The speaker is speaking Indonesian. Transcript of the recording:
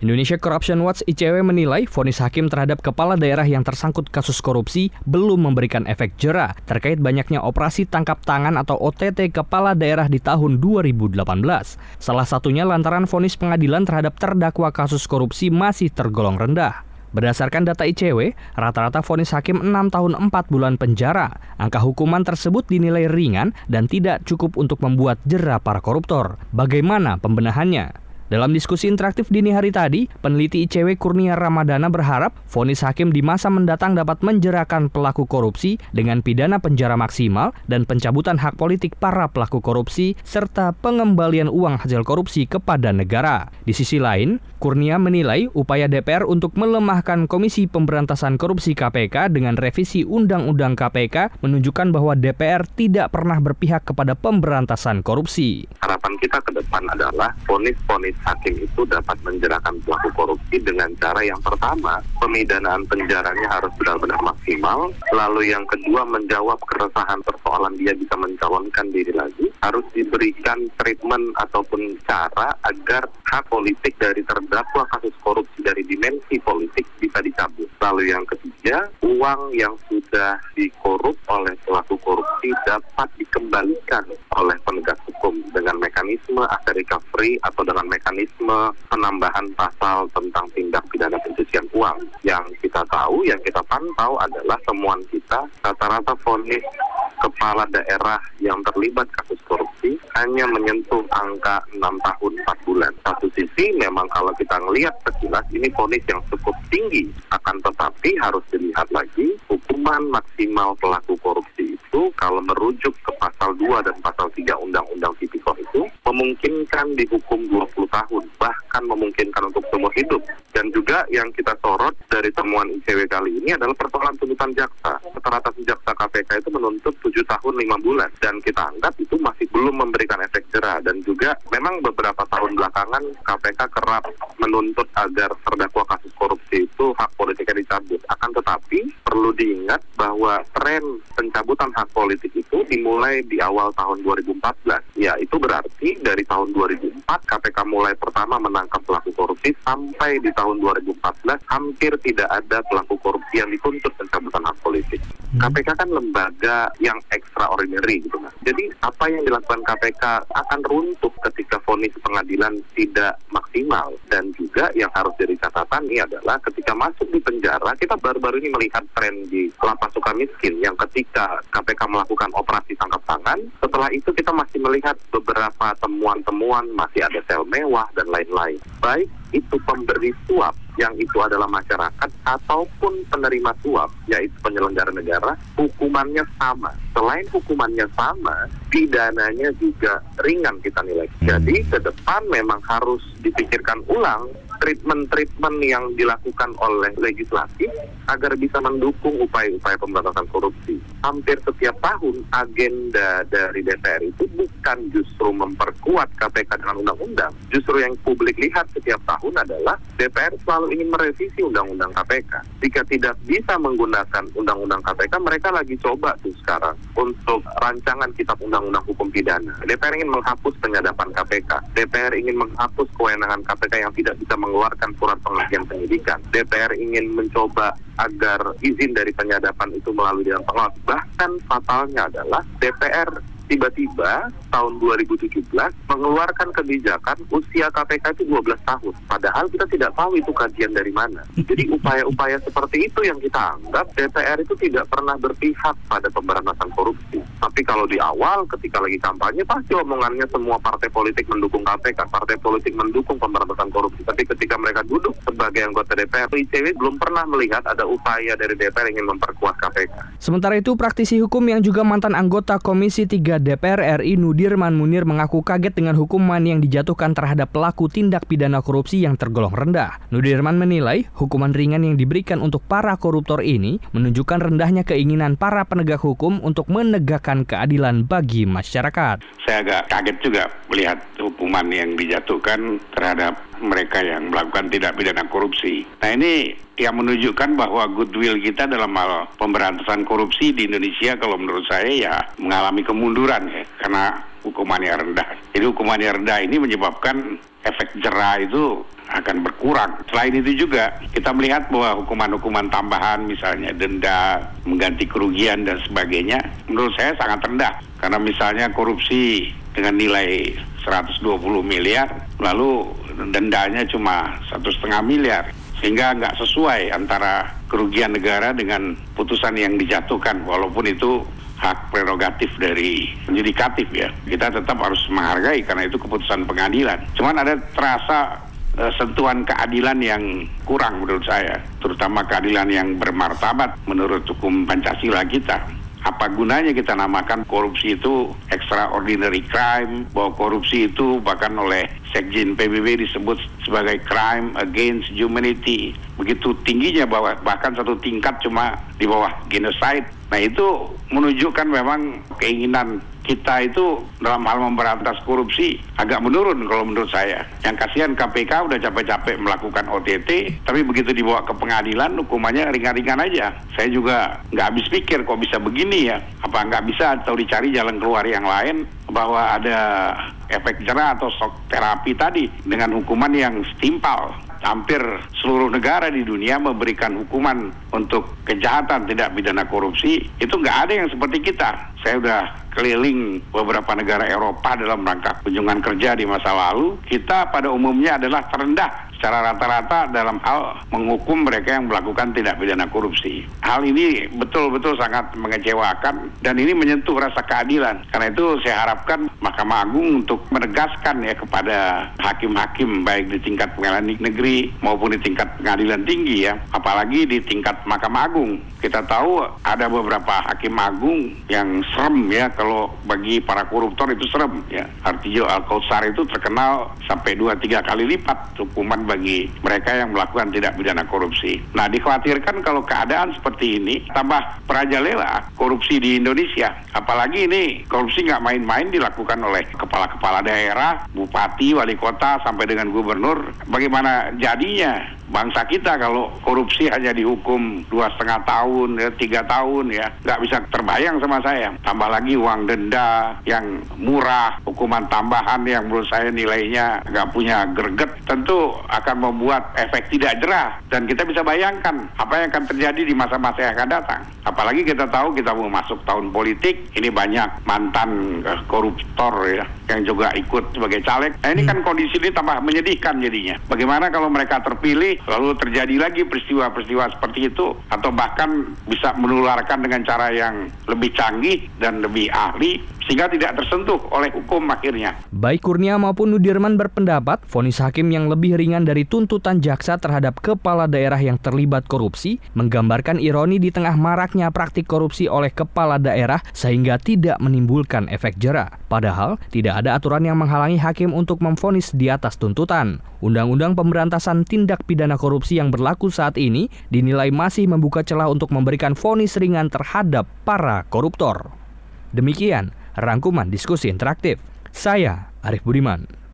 Indonesia Corruption Watch ICW menilai vonis hakim terhadap kepala daerah yang tersangkut kasus korupsi belum memberikan efek jera terkait banyaknya operasi tangkap tangan atau OTT kepala daerah di tahun 2018. Salah satunya lantaran vonis pengadilan terhadap terdakwa kasus korupsi masih tergolong rendah. Berdasarkan data ICW, rata-rata vonis hakim 6 tahun 4 bulan penjara. Angka hukuman tersebut dinilai ringan dan tidak cukup untuk membuat jera para koruptor. Bagaimana pembenahannya? Dalam diskusi interaktif dini hari tadi, peneliti ICW Kurnia Ramadana berharap vonis hakim di masa mendatang dapat menjerakan pelaku korupsi dengan pidana penjara maksimal dan pencabutan hak politik para pelaku korupsi serta pengembalian uang hasil korupsi kepada negara. Di sisi lain, Kurnia menilai upaya DPR untuk melemahkan Komisi Pemberantasan Korupsi KPK dengan revisi Undang-Undang KPK menunjukkan bahwa DPR tidak pernah berpihak kepada pemberantasan korupsi. Harapan kita ke depan adalah vonis-vonis hakim itu dapat menjerahkan pelaku korupsi dengan cara yang pertama, pemidanaan penjaranya harus benar-benar maksimal, lalu yang kedua menjawab keresahan persoalan dia bisa mencalonkan diri lagi, harus diberikan treatment ataupun cara agar hak politik dari terdakwa kasus korupsi dari dimensi politik bisa dicabut. Lalu yang ketiga, uang yang sudah dikorup oleh pelaku korupsi dapat dikembalikan oleh penegak hukum dengan mekanisme aset recovery atau dengan mekanisme penambahan pasal tentang tindak pidana pencucian uang. Yang kita tahu, yang kita pantau adalah temuan kita rata-rata vonis kepala daerah yang terlibat kasus korupsi hanya menyentuh angka 6 tahun 4 bulan. Satu sisi memang kalau kita melihat sekilas ini vonis yang cukup tinggi, akan tetapi harus dilihat lagi hukuman maksimal pelaku korupsi itu kalau merujuk ke pasal 2 dan pasal 3 Undang-Undang Tipikor itu memungkinkan dihukum 20 tahun, bahkan memungkinkan untuk seumur hidup. Dan juga yang kita sorot dari temuan ICW kali ini adalah persoalan tuntutan jaksa. Rata-rata jaksa KPK itu menuntut 7 tahun 5 bulan. Dan kita anggap itu masih belum memberikan efek jerah. Dan juga memang beberapa tahun belakangan KPK kerap menuntut agar terdakwa kasus korupsi itu hak politiknya dicabut. Akan tetapi perlu diingat bahwa tren pencabutan hak politik itu dimulai di awal tahun 2014. Ya, itu berarti dari tahun 2004 KPK mulai pertama menangkap pelaku korupsi sampai di tahun 2014 hampir tidak ada pelaku korupsi yang dituntut pencabutan hak politik. KPK kan lembaga yang extraordinary gitu kan. Jadi apa yang dilakukan KPK akan runtuh ketika vonis pengadilan tidak maksimal dan juga yang harus jadi catatan ini adalah ketika masuk di penjara kita baru-baru ini melihat tren di lapas suka miskin yang ketika KPK melakukan operasi tangkap tangan. Setelah itu kita masih melihat beberapa temuan-temuan masih ada sel mewah dan lain-lain. Baik itu pemberi suap yang itu adalah masyarakat ataupun penerima suap yaitu penyelenggara negara hukumannya sama. Selain hukumannya sama pidananya juga ringan kita nilai. Jadi ke depan memang harus dipikirkan ulang treatment-treatment yang dilakukan oleh legislatif agar bisa mendukung upaya-upaya pemberantasan korupsi. Hampir setiap tahun agenda dari DPR itu bukan justru memperkuat KPK dengan undang-undang. Justru yang publik lihat setiap tahun adalah DPR selalu ingin merevisi undang-undang KPK. Jika tidak bisa menggunakan undang-undang KPK, mereka lagi coba tuh sekarang untuk rancangan kitab undang-undang hukum pidana. DPR ingin menghapus penyadapan KPK. DPR ingin menghapus kewenangan KPK yang tidak bisa mengeluarkan surat penghentian penyidikan. DPR ingin mencoba agar izin dari penyadapan itu melalui dewan pengawas. Bahkan fatalnya adalah DPR tiba-tiba tahun 2017 mengeluarkan kebijakan usia KPK itu 12 tahun. Padahal kita tidak tahu itu kajian dari mana. Jadi upaya-upaya seperti itu yang kita anggap DPR itu tidak pernah berpihak pada pemberantasan korupsi. Tapi kalau di awal ketika lagi kampanye pasti omongannya semua partai politik mendukung KPK, partai politik mendukung pemberantasan korupsi. Tapi ketika mereka duduk sebagai anggota DPR, ICW belum pernah melihat ada upaya dari DPR ingin memperkuat KPK. Sementara itu, praktisi hukum yang juga mantan anggota Komisi 3 DPR RI Nudirman Munir mengaku kaget dengan hukuman yang dijatuhkan terhadap pelaku tindak pidana korupsi yang tergolong rendah. Nudirman menilai hukuman ringan yang diberikan untuk para koruptor ini menunjukkan rendahnya keinginan para penegak hukum untuk menegakkan keadilan bagi masyarakat. Saya agak kaget juga melihat hukuman yang dijatuhkan terhadap mereka yang melakukan tindak pidana korupsi. Nah ini yang menunjukkan bahwa goodwill kita dalam hal pemberantasan korupsi di Indonesia kalau menurut saya ya mengalami kemunduran ya karena hukumannya rendah. Jadi hukumannya rendah ini menyebabkan efek jerah itu akan berkurang. Selain itu juga kita melihat bahwa hukuman-hukuman tambahan misalnya denda, mengganti kerugian dan sebagainya menurut saya sangat rendah. Karena misalnya korupsi dengan nilai 120 miliar, lalu dendanya cuma satu setengah miliar, sehingga nggak sesuai antara kerugian negara dengan putusan yang dijatuhkan, walaupun itu hak prerogatif dari yudikatif ya. Kita tetap harus menghargai karena itu keputusan pengadilan. Cuman ada terasa uh, sentuhan keadilan yang kurang menurut saya, terutama keadilan yang bermartabat menurut hukum Pancasila kita apa gunanya kita namakan korupsi itu extraordinary crime, bahwa korupsi itu bahkan oleh Sekjen PBB disebut sebagai crime against humanity. Begitu tingginya bahwa bahkan satu tingkat cuma di bawah genocide. Nah itu menunjukkan memang keinginan kita itu dalam hal memberantas korupsi agak menurun kalau menurut saya. Yang kasihan KPK udah capek-capek melakukan OTT, tapi begitu dibawa ke pengadilan hukumannya ringan-ringan aja. Saya juga nggak habis pikir kok bisa begini ya. Apa nggak bisa atau dicari jalan keluar yang lain bahwa ada efek jerah atau shock terapi tadi dengan hukuman yang setimpal hampir seluruh negara di dunia memberikan hukuman untuk kejahatan tidak pidana korupsi itu nggak ada yang seperti kita. Saya udah keliling beberapa negara Eropa dalam rangka kunjungan kerja di masa lalu. Kita pada umumnya adalah terendah secara rata-rata dalam hal menghukum mereka yang melakukan tidak pidana korupsi. Hal ini betul-betul sangat mengecewakan dan ini menyentuh rasa keadilan. Karena itu saya harapkan Mahkamah Agung untuk menegaskan ya kepada hakim-hakim baik di tingkat pengadilan negeri maupun di tingkat pengadilan tinggi ya, apalagi di tingkat Mahkamah Agung. Kita tahu ada beberapa hakim agung yang serem ya kalau bagi para koruptor itu serem ya. Artijo Al itu terkenal sampai dua tiga kali lipat hukuman bagi mereka yang melakukan tidak pidana korupsi. Nah, dikhawatirkan kalau keadaan seperti ini tambah perajalela korupsi di Indonesia. Apalagi ini korupsi nggak main-main dilakukan oleh kepala-kepala daerah, bupati, wali kota, sampai dengan gubernur. Bagaimana jadinya bangsa kita kalau korupsi hanya dihukum dua setengah tahun ya tiga tahun ya nggak bisa terbayang sama saya. Tambah lagi uang denda yang murah hukuman tambahan yang menurut saya nilainya nggak punya greget tentu akan membuat efek tidak jerah. Dan kita bisa bayangkan apa yang akan terjadi di masa-masa yang akan datang. Apalagi kita tahu kita mau masuk tahun politik ini banyak mantan uh, koruptor ya yang juga ikut sebagai caleg. Nah ini kan hmm. kondisi ini tambah menyedihkan jadinya. Bagaimana kalau mereka terpilih lalu terjadi lagi peristiwa-peristiwa seperti itu atau bahkan bisa menularkan dengan cara yang lebih canggih dan lebih ahli sehingga tidak tersentuh oleh hukum akhirnya. Baik Kurnia maupun Nudirman berpendapat vonis hakim yang lebih ringan dari tuntutan jaksa terhadap kepala daerah yang terlibat korupsi menggambarkan ironi di tengah maraknya praktik korupsi oleh kepala daerah sehingga tidak menimbulkan efek jera. Padahal tidak ada aturan yang menghalangi hakim untuk memvonis di atas tuntutan. Undang-undang pemberantasan tindak pidana korupsi yang berlaku saat ini dinilai masih membuka celah untuk memberikan vonis ringan terhadap para koruptor. Demikian rangkuman diskusi interaktif. Saya Arif Budiman.